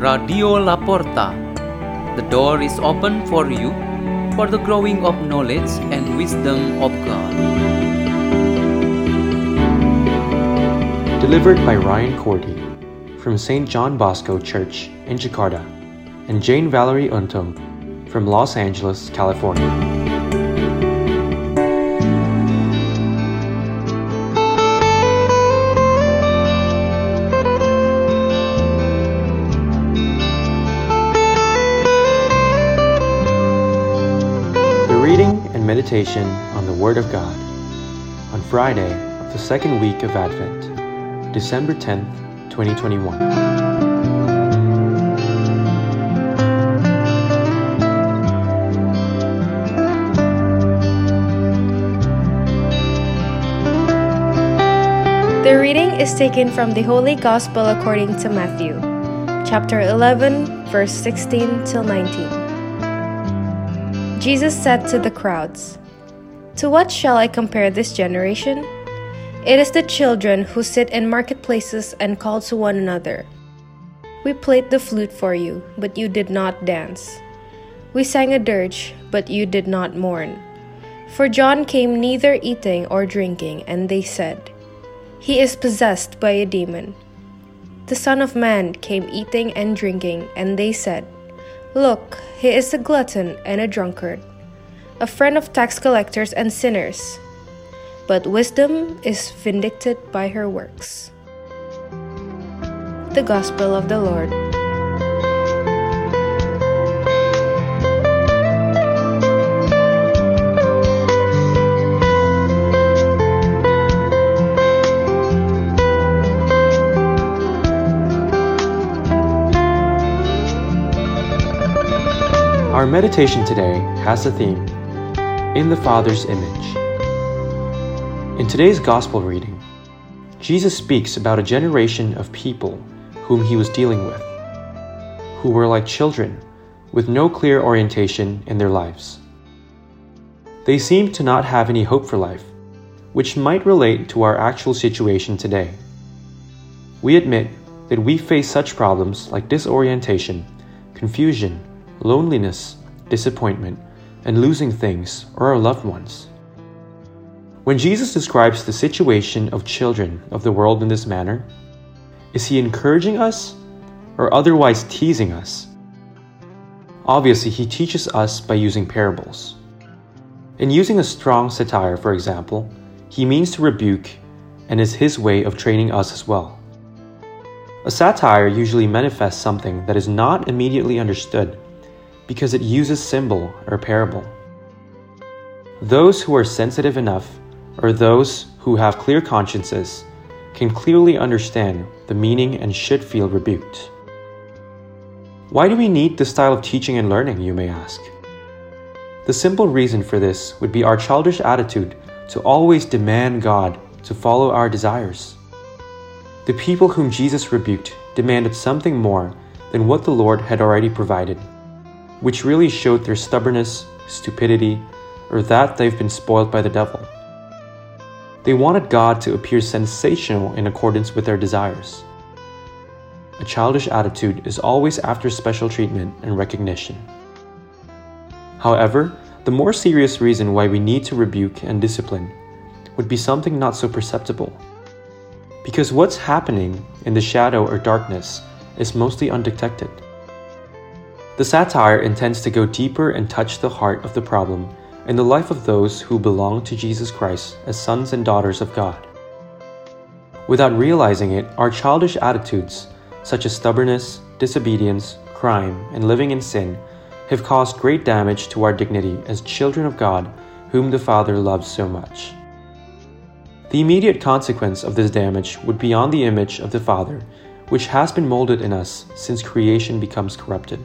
Radio La Porta. The door is open for you for the growing of knowledge and wisdom of God. Delivered by Ryan Koordi from St. John Bosco Church in Jakarta and Jane Valerie Untung from Los Angeles, California. Meditation on the Word of God on Friday of the second week of Advent, December 10th, 2021. The reading is taken from the Holy Gospel according to Matthew, chapter 11, verse 16 till 19. Jesus said to the crowds, To what shall I compare this generation? It is the children who sit in marketplaces and call to one another. We played the flute for you, but you did not dance. We sang a dirge, but you did not mourn. For John came neither eating or drinking, and they said, He is possessed by a demon. The Son of Man came eating and drinking, and they said, Look, he is a glutton and a drunkard, a friend of tax collectors and sinners. But wisdom is vindicated by her works. The Gospel of the Lord. Our meditation today has the theme In the Father's Image. In today's Gospel reading, Jesus speaks about a generation of people whom he was dealing with, who were like children with no clear orientation in their lives. They seemed to not have any hope for life, which might relate to our actual situation today. We admit that we face such problems like disorientation, confusion, loneliness, disappointment, and losing things or our loved ones. When Jesus describes the situation of children of the world in this manner, is he encouraging us or otherwise teasing us? Obviously, he teaches us by using parables. In using a strong satire, for example, he means to rebuke and is his way of training us as well. A satire usually manifests something that is not immediately understood because it uses symbol or parable. Those who are sensitive enough, or those who have clear consciences, can clearly understand the meaning and should feel rebuked. Why do we need this style of teaching and learning, you may ask? The simple reason for this would be our childish attitude to always demand God to follow our desires. The people whom Jesus rebuked demanded something more than what the Lord had already provided which really showed their stubbornness, stupidity, or that they've been spoiled by the devil. They wanted God to appear sensational in accordance with their desires. A childish attitude is always after special treatment and recognition. However, the more serious reason why we need to rebuke and discipline would be something not so perceptible. Because what's happening in the shadow or darkness is mostly undetected. The satire intends to go deeper and touch the heart of the problem in the life of those who belong to Jesus Christ as sons and daughters of God. Without realizing it, our childish attitudes, such as stubbornness, disobedience, crime, and living in sin, have caused great damage to our dignity as children of God, whom the Father loves so much. The immediate consequence of this damage would be on the image of the Father, which has been molded in us since creation becomes corrupted.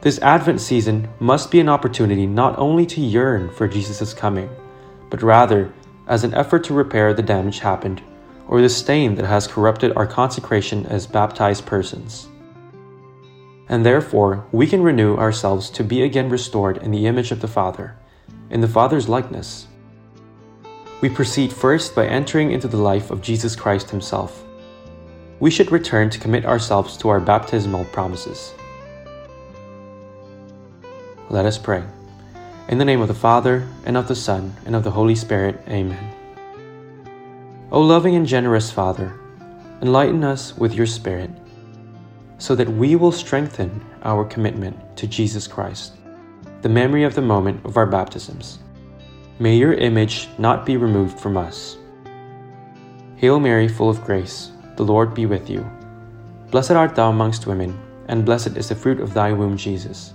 This Advent season must be an opportunity not only to yearn for Jesus' coming, but rather as an effort to repair the damage happened or the stain that has corrupted our consecration as baptized persons. And therefore, we can renew ourselves to be again restored in the image of the Father, in the Father's likeness. We proceed first by entering into the life of Jesus Christ Himself. we should return to commit ourselves to our baptismal promises. Let us pray. In the name of the Father, and of the Son, and of the Holy Spirit, Amen. O loving and generous Father, enlighten us with your Spirit, so that we will strengthen our commitment to Jesus Christ, the memory of the moment of our baptisms. May your image not be removed from us. Hail Mary, full of grace, the Lord be with you. Blessed art thou amongst women, and blessed is the fruit of thy womb, Jesus.